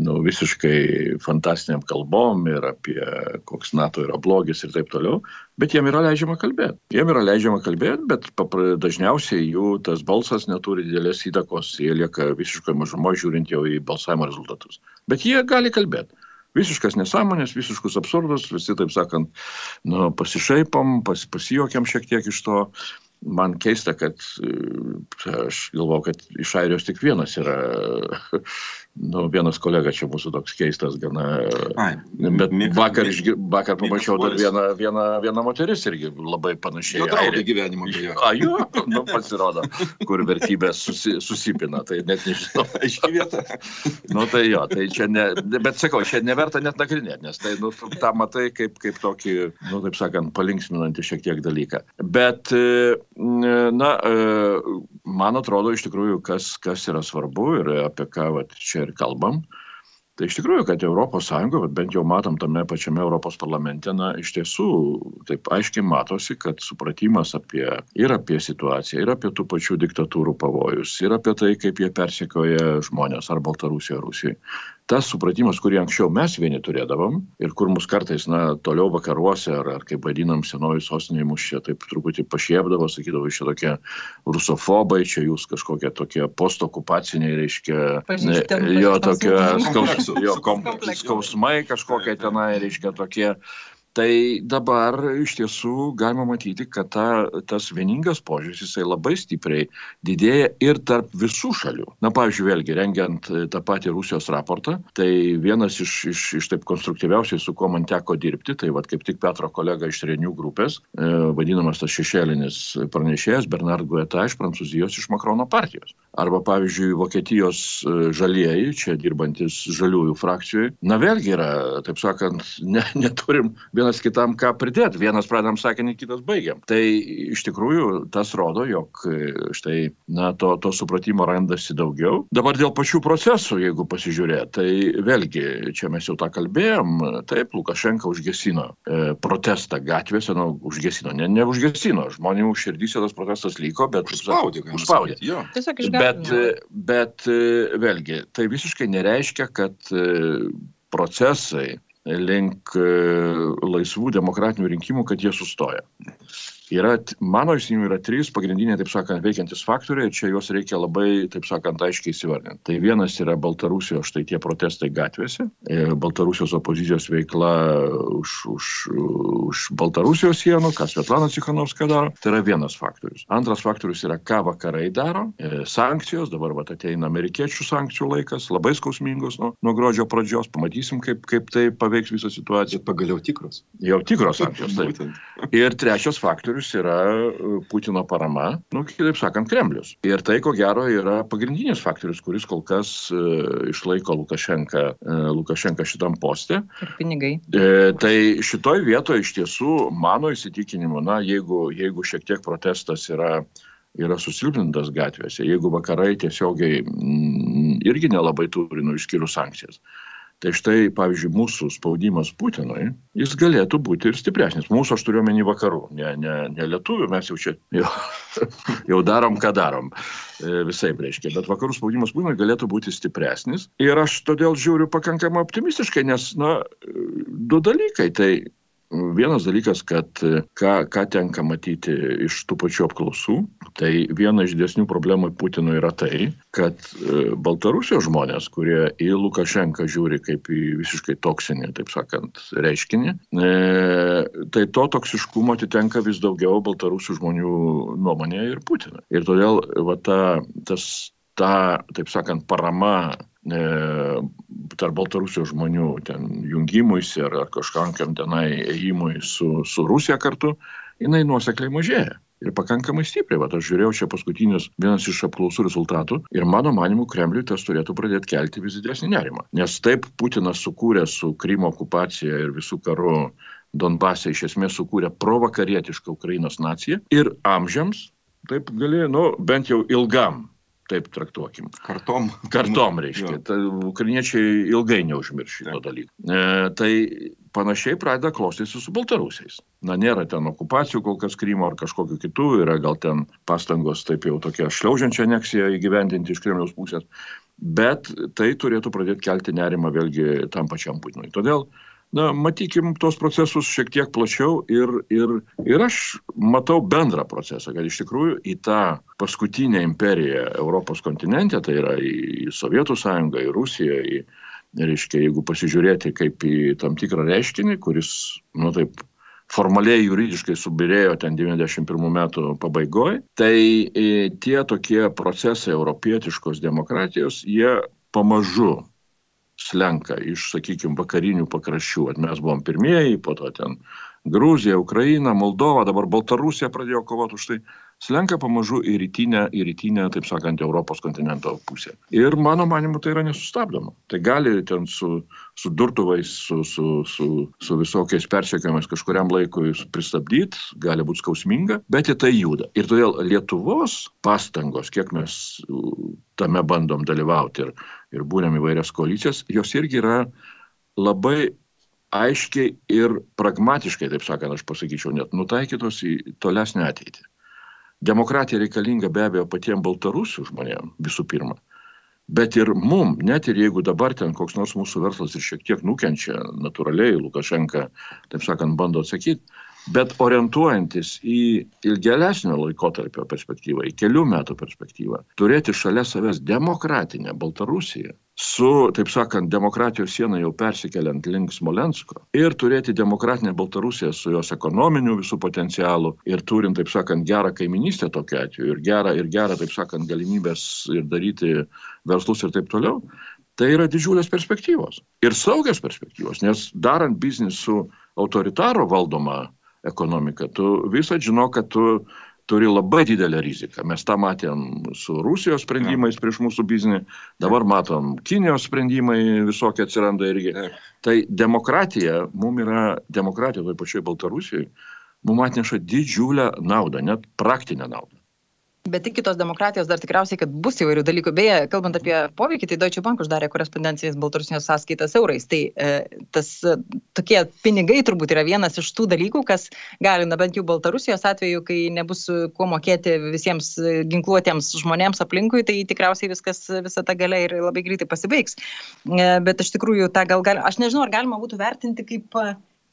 nu, visiškai fantastiniam kalbom ir apie koks NATO yra blogis ir taip toliau, bet jiem yra leidžiama kalbėti. Jiem yra leidžiama kalbėti, bet dažniausiai jų tas balsas neturi didelės įtakos, jie lieka visiškai mažumo žiūrint jau į balsavimo rezultatus. Bet jie gali kalbėti. Visiškas nesąmonės, visiškus absurdus, visi, taip sakant, nu, pasišaipom, pas, pasijuokiam šiek tiek iš to. Man keista, kad aš galvoju, kad iš Airijos tik vienas yra nu, vienas kolega čia mūsų toks keistas gana. Ai, bet vakar, išgi, vakar pamačiau dar vieną, vieną, vieną moteris irgi labai panašiai. Jo draugė gyvenimo beje. A, jo, nu, pasirodo, kur vertybės susi, susipina, tai net nežinau. Aiškiai vieta. nu tai jo, tai čia ne, bet sakau, čia neverta net nagrinėti, nes tai, nu, tą matai kaip, kaip tokį, nu, taip sakant, palinksminantį šiek tiek dalyką. Bet, na, man atrodo iš tikrųjų, kas, kas yra svarbu ir apie ką vat, čia ir kalbam. Tai iš tikrųjų, kad Sąjunga, bent jau matom tame pačiame Europos parlamente, na, iš tiesų taip aiškiai matosi, kad supratimas apie ir apie situaciją, ir apie tų pačių diktatūrų pavojus, ir apie tai, kaip jie persekioja žmonės ar Baltarusijoje, ar Rusijoje, tas supratimas, kurį anksčiau mes vieni turėdavom ir kur mus kartais, na, toliau vakaruose, ar, ar kaip vadinam, senoji sostinė mus čia taip truputį pašiepdavo, sakydavo, čia tokie rusofobai, čia jūs kažkokie tokie postokupaciniai, reiškia, ne, jo tokie skaus, jo, kom, skausmai kažkokie tenai, reiškia, tokie tai dabar iš tiesų galima matyti, kad ta, tas vieningas požiūris jisai labai stipriai didėja ir tarp visų šalių. Na, pavyzdžiui, vėlgi, rengiant tą patį Rusijos raportą, tai vienas iš, iš, iš taip konstruktyviausiai, su kuo man teko dirbti, tai vad kaip tik Petro kolega iš Renių grupės, e, vadinamas tas šešėlinis pranešėjas Bernard Guetta iš Prancūzijos iš Makrono partijos. Arba, pavyzdžiui, Vokietijos e, žalieji, čia dirbantis žaliųjų frakcijoje, na vėlgi yra, taip sakant, ne, neturim vienas kitam ką pridėti. Vienas pradam sakinį, kitas baigiam. Tai iš tikrųjų tas rodo, jog e, štai, na, to, to supratimo randasi daugiau. Dabar dėl pačių procesų, jeigu pasižiūrėt, tai vėlgi, čia mes jau tą kalbėjom, taip, Lukašenka užgesino e, protestą gatvėse, nu, užgesino, ne, ne užgesino, žmonių širdyse tas protestas liko, bet užspaudė. Užspaudė. Tiesiog išgąsdino. Bet, e, bet e, vėlgi, tai visiškai nereiškia, kad procesai link e, laisvų demokratinių rinkimų, kad jie sustoja. Yra, mano įsinimu, yra trys pagrindiniai, taip sakant, veikiantis faktoriai ir čia juos reikia labai, taip sakant, aiškiai įsivardinti. Tai vienas yra Baltarusijos, štai tie protestai gatvėse, e, Baltarusijos opozicijos veikla už, už, už Baltarusijos sienų, ką Svetlana Cikhanovska daro, tai yra vienas faktorius. Antras faktorius yra, ką vakarai daro, e, sankcijos, dabar va ateina amerikiečių sankcijų laikas, labai skausmingos nuo, nuo gruodžio pradžios, pamatysim, kaip, kaip tai paveiks visą situaciją. Pagaliau tikros. Jau tikros sankcijos. Taip. Ir trečias faktorius faktorius yra e, Putino parama, nu, kitaip sakant, Kremlius. Ir tai, ko gero, yra pagrindinis faktorius, kuris kol kas uh, išlaiko Lukašenką, uh, Lukašenką šitam postė. Ir pinigai. E, tai šitoj vietoje iš tiesų, mano įsitikinimu, na, jeigu, jeigu šiek tiek protestas yra yra susilpnintas gatvėse, jeigu vakarai tiesiogiai mm, irgi nelabai turi, nu, išskyrus sankcijas. Tai štai, pavyzdžiui, mūsų spaudimas Putinui, jis galėtų būti ir stipresnis. Mūsų aš turiu menį vakarų, ne, ne, ne lietuvių, mes jau čia jau, jau darom, ką darom. E, visai reiškia, bet vakarų spaudimas Putinui galėtų būti stipresnis. Ir aš todėl žiūriu pakankamai optimistiškai, nes, na, du dalykai. Tai Vienas dalykas, kad ką, ką tenka matyti iš tų pačių apklausų, tai viena iš didesnių problemų Putinui yra tai, kad e, Baltarusijos žmonės, kurie į Lukašenką žiūri kaip į visiškai toksinį, taip sakant, reiškinį, e, tai to toksiškumo atitenka vis daugiau Baltarusių žmonių nuomonėje ir Putinui. Ir todėl va, ta, tas, ta, taip sakant, parama e, tarp Baltarusijos žmonių ten jungimuisi ar, ar kažkam tenai ėjimui su, su Rusija kartu, jinai nuosekliai mažėja. Ir pakankamai stipriai, va, aš žiūrėjau čia paskutinius vienas iš apklausų rezultatų ir mano manimu Kremliui tas turėtų pradėti kelti vis didesnį nerimą. Nes taip Putinas sukūrė su Krymo okupacija ir visų karu Donbase iš esmės sukūrė provakarietišką Ukrainos naciją ir amžiams, taip gali, nu, bent jau ilgam taip traktuokim. Kartom. Kartom, reiškia. Ta, ukrainiečiai ilgai neužmirš šito dalyko. E, tai panašiai pradeda klostytis su baltarusiais. Na, nėra ten okupacijų kol kas Krymo ar kažkokiu kitų, yra gal ten pastangos taip jau tokia šliaužiančia aneksija įgyvendinti iš Kremliaus pusės, bet tai turėtų pradėti kelti nerimą vėlgi tam pačiam Putinui. Todėl na, matykim tos procesus šiek tiek plačiau ir, ir, ir aš matau bendrą procesą, kad iš tikrųjų į tą paskutinę imperiją Europos kontinente, tai yra į Sovietų sąjungą, į Rusiją, į, reiškia, jeigu pasižiūrėti kaip į tam tikrą reiškinį, kuris, nu taip, formaliai juridiškai subirėjo ten 91 metų pabaigoje, tai e, tie tokie procesai europietiškos demokratijos, jie pamažu slenka iš, sakykime, vakarinių pakraščių. At mes buvom pirmieji, po to ten Gruzija, Ukraina, Moldova, dabar Baltarusija pradėjo kovoti už tai. Slenka pamažu į rytinę, į rytinę, taip sakant, Europos kontinento pusę. Ir mano manimu tai yra nesustabdoma. Tai gali ten su, su durtuvais, su, su, su, su visokiais persiekiamais kažkuriam laikui pristabdyti, gali būti skausminga, bet į tai juda. Ir todėl Lietuvos pastangos, kiek mes tame bandom dalyvauti ir, ir būrėm įvairias koalicijas, jos irgi yra labai aiškiai ir pragmatiškai, taip sakant, aš pasakyčiau, net nutaikytos į tolesnę ateitį. Demokratija reikalinga be abejo patiems baltarusių žmonėms visų pirma. Bet ir mum, net ir jeigu dabar ten koks nors mūsų verslas ir šiek tiek nukenčia, natūraliai Lukašenka, taip sakant, bando atsakyti, Bet orientuojantis į ilgelesnio laikotarpio perspektyvą, į kelių metų perspektyvą, turėti šalia savęs demokratinę Baltarusiją su, taip sakant, demokratijos siena jau persikeliant link Smolensko ir turėti demokratinę Baltarusiją su jos ekonominiu visų potencialu ir turint, taip sakant, gerą kaiminystę tokiu atveju ir gerą, ir gerą, taip sakant, galimybės ir daryti verslus ir taip toliau, tai yra didžiulės perspektyvos. Ir saugios perspektyvos, nes darant biznį su autoritaro valdoma ekonomiką. Tu visą žino, kad tu turi labai didelę riziką. Mes tą matėm su Rusijos sprendimais prieš mūsų biznį, dabar matom Kinijos sprendimai visokie atsiranda irgi. Tai demokratija, mums yra demokratija toj pačioj Baltarusijoje, mums atneša didžiulę naudą, net praktinę naudą. Bet tik kitos demokratijos dar tikriausiai, kad bus įvairių dalykų. Beje, kalbant apie poveikį, tai Deutsche Bank uždarė korespondencijas Baltarusijos sąskaitas eurais. Tai e, tas e, tokie pinigai turbūt yra vienas iš tų dalykų, kas gali, na bent jau Baltarusijos atveju, kai nebus kuo mokėti visiems ginkluotiems žmonėms aplinkui, tai tikriausiai viskas, visa ta galia ir labai greitai pasibaigs. E, bet iš tikrųjų, tą gal, gal, aš nežinau, ar galima būtų vertinti kaip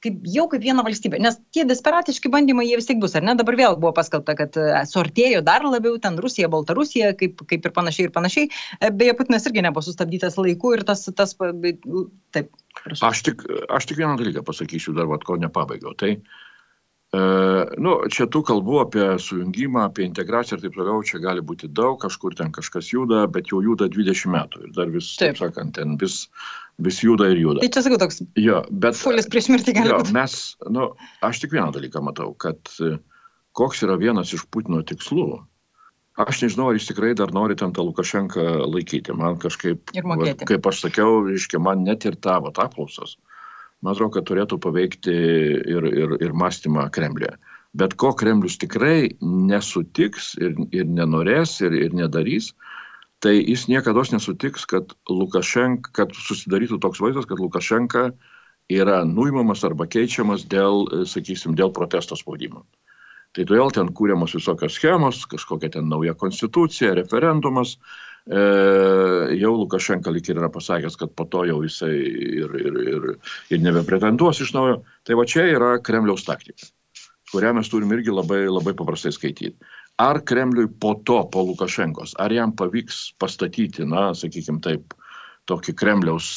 kaip, jau kaip viena valstybė, nes tie desperatiški bandymai jie vis tiek bus, ar ne? Dabar vėl buvo paskelbta, kad e, suartėjo dar labiau ten Rusija, Baltarusija, kaip, kaip ir panašiai ir panašiai. E, beje, Putinas irgi nebuvo sustabdytas laiku ir tas, tas taip. Prašau. Aš tik, aš tik vieną dalyką pasakysiu dar, vad, ko nepabaigiau. Tai, e, nu, čia tų kalbų apie sujungimą, apie integraciją ir taip toliau, čia gali būti daug, kažkur ten kažkas juda, bet jau juda 20 metų ir dar vis, taip, taip sakant, ten vis vis juda ir juda. Tai čia sakau toks. Jo, bet. Fulis prieš mirtį gali būti. Mes, nu, aš tik vieną dalyką matau, kad e, koks yra vienas iš Putino tikslų. Aš nežinau, ar jis tikrai dar nori ten tą Lukašenką laikyti. Man kažkaip, va, kaip aš sakiau, iškia, man net ir tavo apklausos, man atrodo, kad turėtų paveikti ir, ir, ir mąstymą Kremlėje. Bet ko Kremlius tikrai nesutiks ir, ir nenorės ir, ir nedarys, tai jis niekada nesutiks, kad, Lukašenka, kad susidarytų toks vaizdas, kad Lukašenka yra nuimamas arba keičiamas dėl, sakysim, dėl protesto spaudimo. Tai todėl ten kūriamos visokios schemos, kažkokia ten nauja konstitucija, referendumas. E, jau Lukašenka lik ir yra pasakęs, kad po to jau jisai ir, ir, ir, ir nebepretenduos iš naujo. Tai va čia yra Kremliaus taktika, kurią mes turim irgi labai, labai paprastai skaityti ar Kremliui po to, po Lukašenkos, ar jam pavyks pastatyti, na, sakykime taip, tokį Kremliaus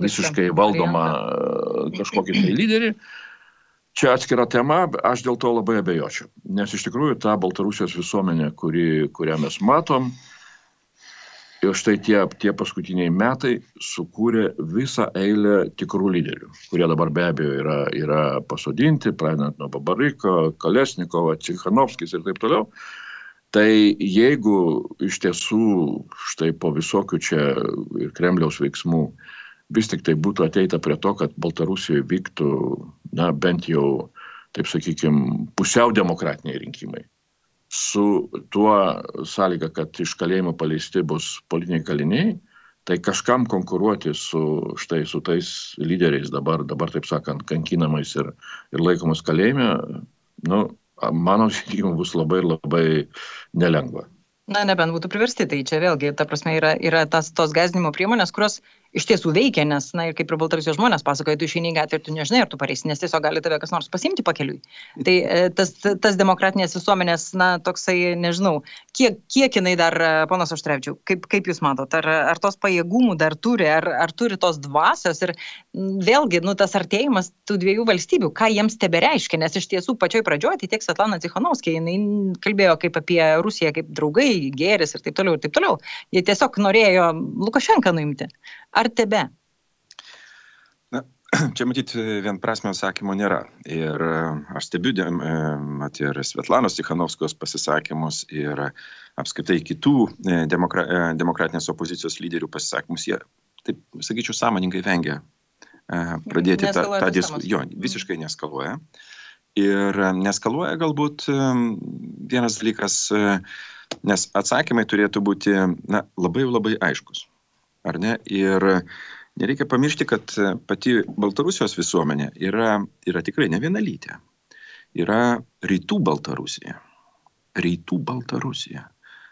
visiškai valdomą kažkokį tai lyderį. Čia atskira tema, aš dėl to labai abejočiau. Nes iš tikrųjų ta Baltarusijos visuomenė, kuri, kurią mes matom, ir štai tie, tie paskutiniai metai sukūrė visą eilę tikrų lyderių, kurie dabar be abejo yra, yra pasodinti, pradedant nuo Babariko, Kalesnikovo, Cikhanovskis ir taip toliau. Tai jeigu iš tiesų štai po visokių čia ir Kremliaus veiksmų vis tik tai būtų ateita prie to, kad Baltarusijoje vyktų, na, bent jau, taip sakykime, pusiau demokratiniai rinkimai. Su tuo sąlyga, kad iš kalėjimo paleisti bus politiniai kaliniai, tai kažkam konkuruoti su, štai, su tais lyderiais dabar, dabar taip sakant, kankinamais ir, ir laikomus kalėjime, nu, mano įsitikinimu bus labai labai nelengva. Na, nebent būtų priversti, tai čia vėlgi, ta prasme, yra, yra tas, tos gazdinimo priemonės, kurios iš tiesų veikia, nes, na, ir kaip ir Baltarusijos žmonės pasakoja, tu išeini į gatvę ir tu nežinai, ar tu pareisi, nes tiesiog gali tave kas nors pasimti pakeliui. Tai e, tas, tas demokratinės visuomenės, na, toksai, nežinau, kiek, kiek jinai dar, e, ponas Oštrevičiau, kaip, kaip jūs matote, ar, ar tos pajėgumų dar turi, ar, ar turi tos dvasios ir vėlgi, nu, tas artėjimas tų dviejų valstybių, ką jiems tebe reiškia, nes iš tiesų pačioj pradžioje, tai tiek Svetlana Cichanovskė, jinai kalbėjo kaip apie Rusiją, kaip draugai, gėris ir taip toliau, ir taip toliau. Jie tiesiog norėjo Lukašenką nuimti. Ar tebe? Na, čia matyti vienprasmio atsakymo nėra. Ir e, aš stebiu e, mat, ir Svetlanos Tikhanovskos pasisakymus ir apskritai kitų e, demokra demokratinės opozicijos lyderių pasisakymus. Jie, taip sakyčiau, sąmoningai vengia pradėti tą, tą diskusiją. Jo, visiškai neskaluoja. Ir neskaluoja galbūt vienas dalykas, nes atsakymai turėtų būti na, labai labai aiškus ar ne? Ir nereikia pamiršti, kad pati Baltarusijos visuomenė yra, yra tikrai ne vienalytė. Yra rytų Baltarusija. Rytų Baltarusija.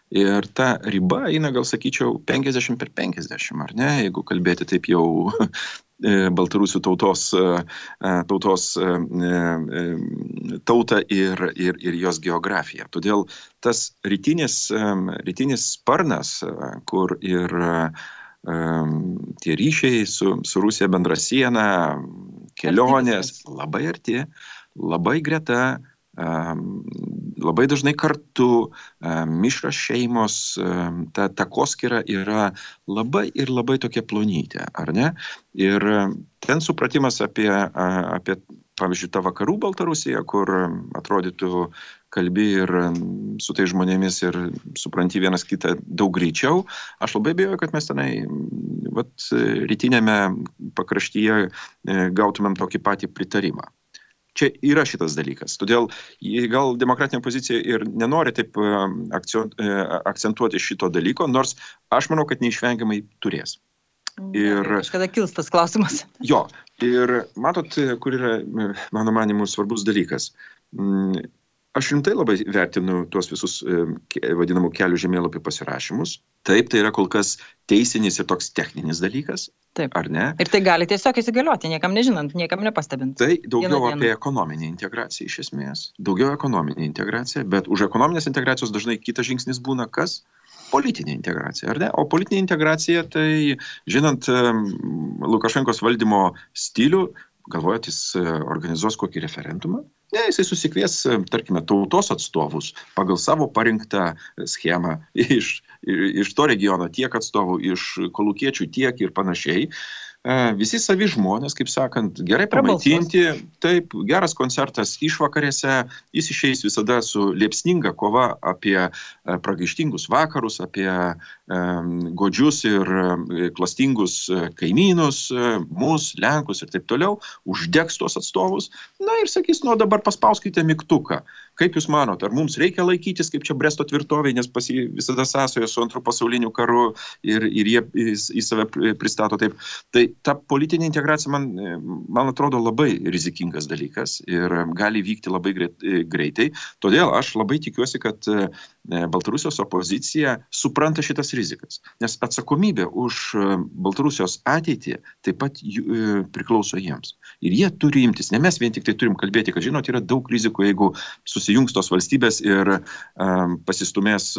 Ir ta riba eina, gal sakyčiau, 50 per 50, ar ne, jeigu kalbėti taip jau e, Baltarusių tautos, e, e, tautos tautą ir, ir, ir jos geografiją. Todėl tas rytinis, rytinis sparnas, kur ir tie ryšiai su, su Rusija bendra siena, kelionės labai arti, labai greta, labai dažnai kartu, mišras šeimos, ta takoskira yra labai ir labai tokia plonytė, ar ne? Ir ten supratimas apie, apie pavyzdžiui, ta vakarų Baltarusija, kur atrodytų kalbi ir su tai žmonėmis ir supranti vienas kitą daug greičiau, aš labai bejoju, kad mes tenai vat, rytinėme pakraštyje e, gautumėm tokį patį pritarimą. Čia yra šitas dalykas. Todėl gal demokratinė pozicija ir nenori taip e, akcentuoti šito dalyko, nors aš manau, kad neišvengiamai turės. Ir kažkada kils tas klausimas. Jo, ir matot, kur yra, mano manimu, svarbus dalykas. Aš rimtai labai vertinu tuos visus vadinamų kelių žemėlapių pasirašymus. Taip, tai yra kol kas teisinis ir toks techninis dalykas. Taip. Ar ne? Ir tai gali tiesiog įsigalioti, niekam nežinant, niekam nepastebint. Tai daugiau apie ekonominę integraciją iš esmės. Daugiau ekonominė integracija, bet už ekonominės integracijos dažnai kitas žingsnis būna kas? politinė integracija, ar ne? O politinė integracija, tai žinant Lukašenkos valdymo stilių, galvojat, jis e, organizuos kokį referendumą? Ne, jisai susikvies, e, tarkime, tautos atstovus pagal savo parinktą schemą iš, iš to regiono tiek atstovų, iš kolukiečių tiek ir panašiai. E, visi savi žmonės, kaip sakant, gerai pamaitinti, taip, geras koncertas išvakarėse, jis išeis visada su liepsninga kova apie e, pragaištingus vakarus, apie um, godžius ir klastingus kaimynus, mus, Lenkus ir taip toliau, uždegs tuos atstovus, na ir sakys, nu dabar paspauskite mygtuką. Kaip Jūs manote, ar mums reikia laikytis kaip čia Bresto tvirtovė, nes pas jį visada sąsoja su antru pasauliniu karu ir, ir jie į, į save pristato taip. Tai ta politinė integracija man, man atrodo labai rizikingas dalykas ir gali vykti labai greitai. Todėl aš labai tikiuosi, kad e, Baltarusijos opozicija supranta šitas rizikas, nes atsakomybė už e, Baltarusijos ateitį taip pat e, priklauso jiems. Ir jie turi imtis, ne mes vien tik tai turim kalbėti, kad žinot, yra daug rizikų, jeigu susijungs tos valstybės ir um, pasistumės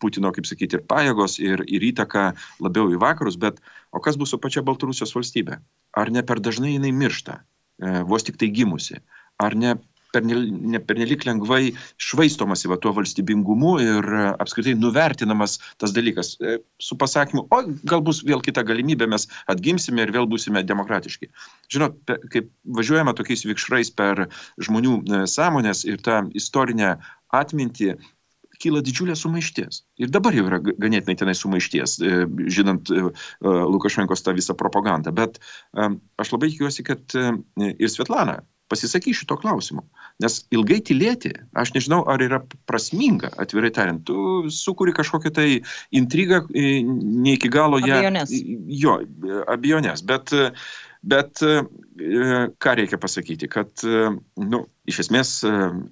Putino, kaip sakyti, ir pajėgos, ir, ir įtaka labiau į vakarus, bet o kas bus su pačia Baltarusijos valstybė? Ar ne per dažnai jinai miršta, e, vos tik tai gimusi? Ar ne pernelik lengvai švaistomasi va tuo valstybingumu ir e, apskritai nuvertinamas tas dalykas e, su pasakymu, o gal bus vėl kita galimybė, mes atgimsime ir vėl būsime demokratiški. Žinot, kaip važiuojame tokiais vikšrais per žmonių sąmonės ir tą istorinę atmintį, kyla didžiulė sumaišties. Ir dabar jau yra ganėtinai tenai sumaišties, e, žinant e, e, Lukašenkos tą visą propagandą. Bet aš labai tikiuosi, kad ir Svetlana pasisakys šito klausimu. Nes ilgai tylėti, aš nežinau, ar yra prasminga, atvirai tariant, tu sukuri kažkokią tai intrigą, ne iki galo ją. Abejonės. Jo, abejonės. Bet Bet ką reikia pasakyti, kad, nu, iš esmės,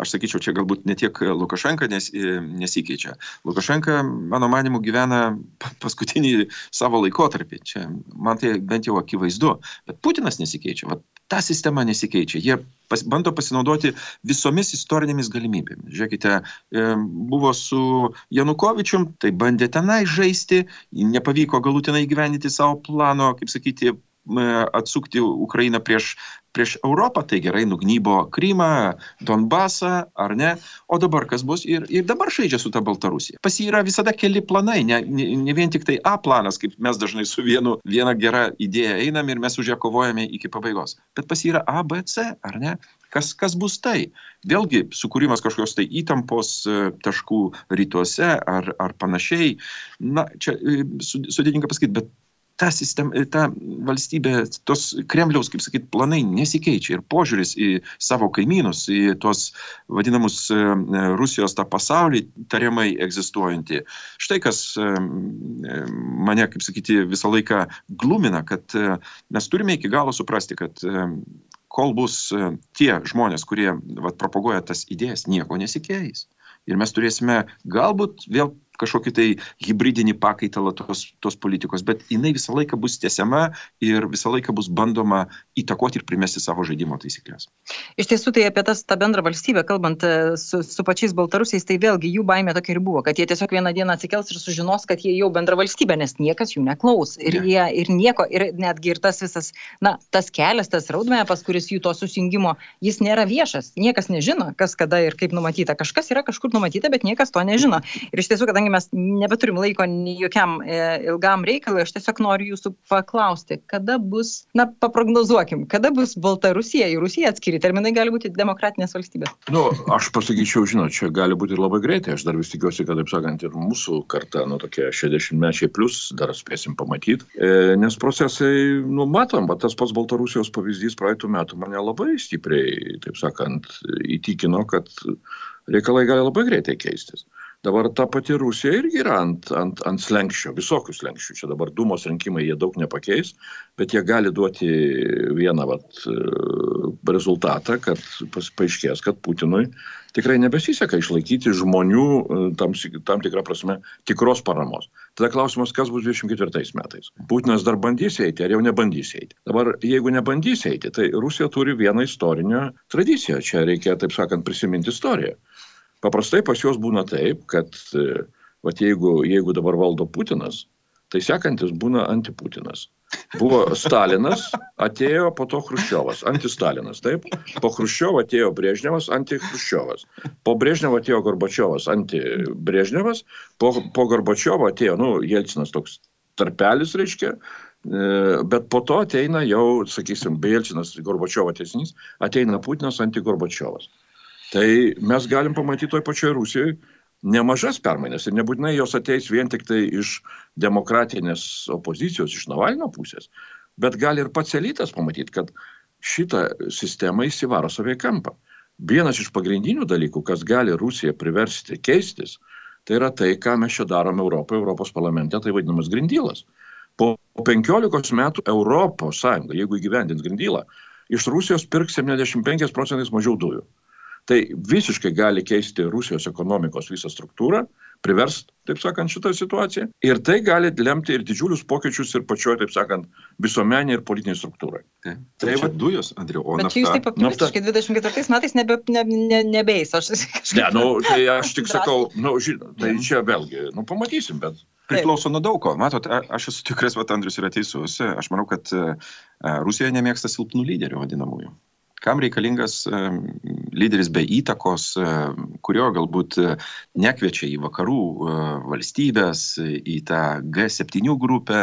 aš sakyčiau, čia galbūt ne tiek Lukašenka nes, nesikeičia. Lukašenka, mano manimu, gyvena paskutinį savo laikotarpį. Čia man tai bent jau akivaizdu. Bet Putinas nesikeičia. Vat, ta sistema nesikeičia. Jie pas, bando pasinaudoti visomis istorinėmis galimybėmis. Žiūrėkite, buvo su Janukovičium, tai bandė tenai žaisti, nepavyko galutinai gyveninti savo plano, kaip sakyti, atsukti Ukrainą prieš, prieš Europą, tai gerai nugnybo Krymą, Donbasą, ar ne? O dabar kas bus? Ir, ir dabar žaidžia su ta Baltarusija. Pas jį yra visada keli planai, ne, ne, ne vien tik tai A planas, kaip mes dažnai su vienu, viena gera idėja einam ir mes už ją kovojame iki pabaigos. Bet pas jį yra A, B, C, ar ne? Kas, kas bus tai? Vėlgi, sukūrimas kažkokios tai įtampos e, taškų rytuose ar, ar panašiai. Na, čia e, sudėtinga pasakyti, bet ta sistema, ta valstybė, tos Kremliaus, kaip sakyt, planai nesikeičia ir požiūris į savo kaimynus, į tuos vadinamus e, Rusijos tą pasaulį tariamai egzistuojantį. Štai kas e, mane, kaip sakyti, visą laiką glumina, kad e, mes turime iki galo suprasti, kad kol bus tie žmonės, kurie vat, propaguoja tas idėjas, nieko nesikeis. Ir mes turėsime galbūt vėl kažkokį tai hybridinį pakaitalą tos, tos politikos, bet jinai visą laiką bus tiesiama ir visą laiką bus bandoma įtakoti ir primesti savo žaidimo taisyklės. Iš tiesų, tai apie tas, tą bendrą valstybę, kalbant e, su, su pačiais baltarusiais, tai vėlgi jų baimė tokia ir buvo, kad jie tiesiog vieną dieną atsikels ir sužinos, kad jie jau bendra valstybė, nes niekas jų neklaus. Ir, ne. jie, ir nieko, ir netgi ir tas visas, na, tas kelias, tas raudmepas, kuris jų to susijungimo, jis nėra viešas. Niekas nežino, kas kada ir kaip numatyta. Kažkas yra kažkur numatyta, bet niekas to nežino. Ir iš tiesų, kadangi kadangi mes nebeturim laiko nei jokiam e, ilgam reikalui, aš tiesiog noriu jūsų paklausti, kada bus, na, paprognozuokim, kada bus Baltarusija ir Rusija atskiri terminai gali būti demokratinės valstybės? Nu, aš pasakyčiau, žinot, čia gali būti ir labai greitai, aš dar vis tikiuosi, kad, taip sakant, ir mūsų karta, nu, tokie 60 mečiai plus, dar spėsim pamatyti, e, nes procesai, nu, matom, bet tas pats Baltarusijos pavyzdys praeitų metų mane labai stipriai, taip sakant, įtikino, kad reikalai gali labai greitai keistis. Dabar ta pati Rusija irgi yra ant, ant, ant slengščio, visokių slengščių. Čia dabar Dumos rinkimai jie daug nepakeis, bet jie gali duoti vieną vat, rezultatą, kad paaiškės, kad Putinui tikrai nebesiseka išlaikyti žmonių tam, tam tikrą prasme tikros paramos. Tada klausimas, kas bus 24 metais. Putinas dar bandys eiti, ar jau nebandys eiti. Dabar, jeigu nebandys eiti, tai Rusija turi vieną istorinę tradiciją. Čia reikia, taip sakant, prisiminti istoriją. Paprastai pas juos būna taip, kad e, vat jeigu, jeigu dabar valdo Putinas, tai sekantis būna antiputinas. Buvo Stalinas, atėjo po to Hruščiovas, antistalinas, taip. Po Hruščiovo atėjo Brežnevas, antihruščiovas. Po Brežnevo atėjo Gorbačiovas, antibrežnevas. Po, po Gorbačiovo atėjo, nu, Jelcinas toks tarpelis, reiškia, e, bet po to ateina jau, sakysim, Belčinas, Gorbačiovo tiesinys, ateina Putinas, antigorbačiovas tai mes galim pamatyti toj pačioj Rusijoje nemažas permainas ir nebūtinai jos ateis vien tik tai iš demokratinės opozicijos, iš Navalino pusės, bet gali ir pats elitas pamatyti, kad šitą sistemą įsivaro savai kampą. Vienas iš pagrindinių dalykų, kas gali Rusiją priversti keistis, tai yra tai, ką mes čia darome Europoje, Europos parlamente, tai vadinamas grindylas. Po 15 metų Europos Sąjunga, jeigu įgyvendins grindylą, iš Rusijos pirks 75 procentais mažiau dujų. Tai visiškai gali keisti Rusijos ekonomikos visą struktūrą, privers, taip sakant, šitą situaciją. Ir tai gali lemti ir didžiulius pokyčius ir pačioje, taip sakant, visuomenė ir politinė struktūra. Tai, tai va dujos, Andriu, o Bet nafta. čia jūs taip optimistiškai 24 metais nebe, ne, ne, nebeis, aš kažkaip. Ne, nu, tai aš tik sakau, nu, žinot, tai čia vėlgi, nu, pamatysim, bet. Priklauso nuo daug ko. Matot, aš esu tikras, kad Andrius yra teisus. Aš manau, kad Rusija nemėgsta silpnų lyderių vadinamųjų kam reikalingas lyderis be įtakos, kurio galbūt nekviečia į vakarų valstybės, į tą G7 grupę,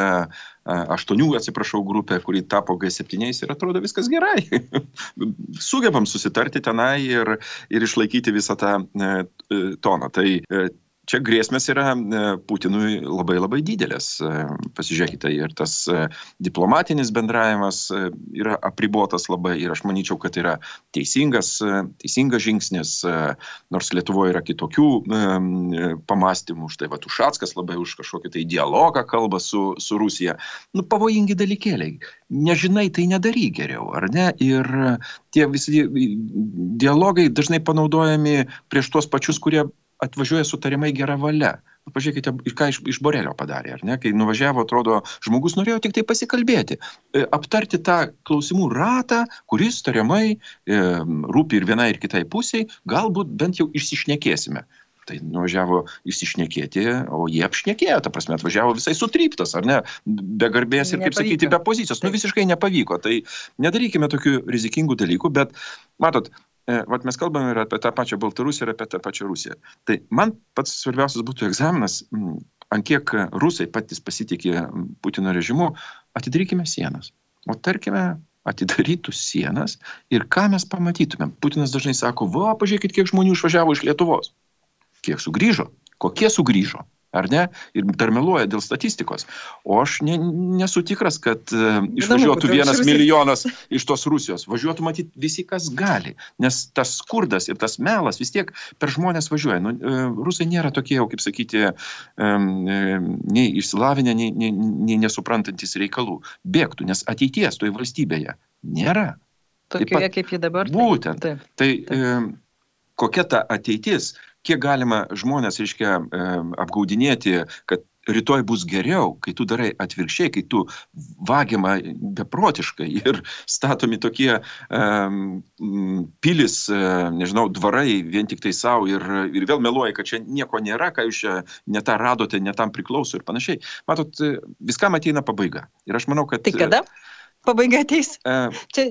aštuonių, atsiprašau, grupę, kuri tapo G7 ir atrodo viskas gerai. Sugebam susitarti tenai ir, ir išlaikyti visą tą toną. Tai čia grėsmės yra e, Putinui labai labai didelės. E, pasižiūrėkite, ir tas e, diplomatinis bendravimas yra apribotas labai ir aš manyčiau, kad yra teisingas, teisingas žingsnis, nors Lietuvoje yra kitokių pamastymų, štai va Ušackas labai už kažkokį tai dialogą kalba su, su Rusija. Nu, pavojingi dalykėliai. Nežinai, tai nedaryk geriau, ar ne? Ir tie visi dialogai dažnai panaudojami prieš tuos pačius, kurie atvažiuoja su tariamai gera valia. Nu, pažiūrėkite, ką iš, iš Borelio padarė, ar ne? Kai nuvažiavo, atrodo, žmogus norėjo tik tai pasikalbėti, e, aptarti tą klausimų ratą, kuris tariamai e, rūpi ir vienai, ir kitai pusiai, galbūt bent jau išsišnekėsime. Tai nuvažiavo išsišnekėti, o jie apšnekėjo, ta prasme, atvažiavo visai sutryptas, ar ne, be garbės ir, kaip nepavyko. sakyti, be pozicijos. Nu, visiškai nepavyko. Tai nedarykime tokių rizikingų dalykų, bet, matot, vat mes kalbame ir apie tą pačią Baltarusiją, ir apie tą pačią Rusiją. Tai man pats svarbiausias būtų egzaminas, ant kiek rusai patys pasitikė Putino režimu, atidarykime sienas. O tarkime, atidarytų sienas ir ką mes pamatytumėm. Putinas dažnai sako, va, pažiūrėkit, kiek žmonių išvažiavo iš Lietuvos. Kiek sugrįžo, kokie sugrįžo ar ne? Ir dar meluoja dėl statistikos. O aš ne, nesu tikras, kad uh, išvažiuotų vienas milijonas iš tos Rusijos. Važiuotų matyti visi, kas gali. Nes tas skurdas ir tas melas vis tiek per žmonės važiuoja. Nu, uh, Rusai nėra tokie jau, kaip sakyti, nei išsilavinę, nei, nei, nei nesuprantantis reikalų. Bėgtų, nes ateities toje valstybėje nėra. Tokioje kaip ji dabar. Būtent. Taip, taip, taip. Tai um, kokia ta ateitis, kiek galima žmonės, reiškia, apgaudinėti, kad rytoj bus geriau, kai tu darai atvirkščiai, kai tu vagiama beprotiškai ir statomi tokie um, pilis, uh, nežinau, dvarai vien tik tai savo ir, ir vėl meluoja, kad čia nieko nėra, ką jūs čia ne tą radote, ne tam priklauso ir panašiai. Matot, viskam ateina pabaiga. Ir aš manau, kad... Tai kada? Pabaiga ateis. Uh, Čia,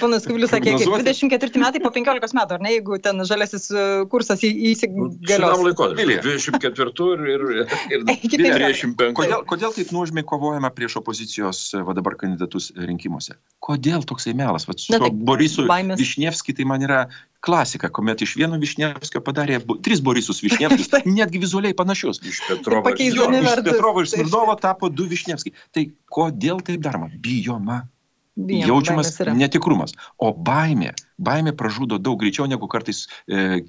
panas Kubilius sakė, 24 metai po 15 metų, ar ne, jeigu ten žaliasis e, kursas įsigalios. Šitam laikotarpiu. 24 ir, ir, ir 25. Kodėl, kodėl taip nuožmiai kovojame prieš opozicijos va dabar kandidatus rinkimuose? Kodėl toksai melas? Va, su Na, tai, Borisu Višnievski tai man yra klasika, kuomet iš vieno Višnievskio padarė tris Borisus Višnievskis, netgi vizualiai panašius. Iš Petrovo, jo, iš Petrovo ir Smirdovo tapo du Višnievskiai. Tai kodėl taip daroma? Bijoma. Bijom, jaučiamas netikrumas. O baimė, baimė pražudo daug greičiau negu kartais e,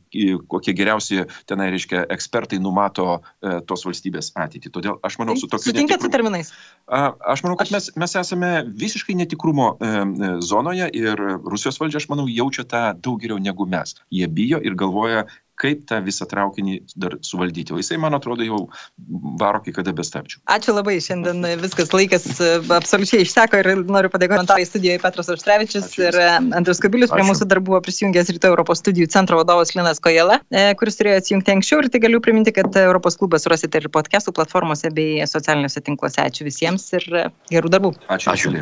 kokie geriausi tenai, reiškia, ekspertai numato e, tos valstybės ateitį. Todėl aš manau, su tokiu... Sutinkat su terminais? A, aš manau, kad aš... mes, mes esame visiškai netikrumo e, e, zonoje ir Rusijos valdžia, aš manau, jaučia tą daug geriau negu mes. Jie bijo ir galvoja, kaip tą visą traukinį dar suvaldyti. O jisai, man atrodo, jau varo kai kada bestabčių. Ačiū labai, šiandien viskas laikas e, absoliučiai išseko ir noriu padėkoti komentarai studijoje Petras Auštrevičius ir e, Andrius Kubilius. Prie mūsų dar buvo prisijungęs Rytų Europos studijų centro vadovas Linas Kojela, e, kuris turėjo atsijungti anksčiau ir tai galiu priminti, kad Europos klubas rasite ir podcastų platformose bei socialiniuose tinkluose. Ačiū visiems ir gerų darbų. Ačiū. Ačiū.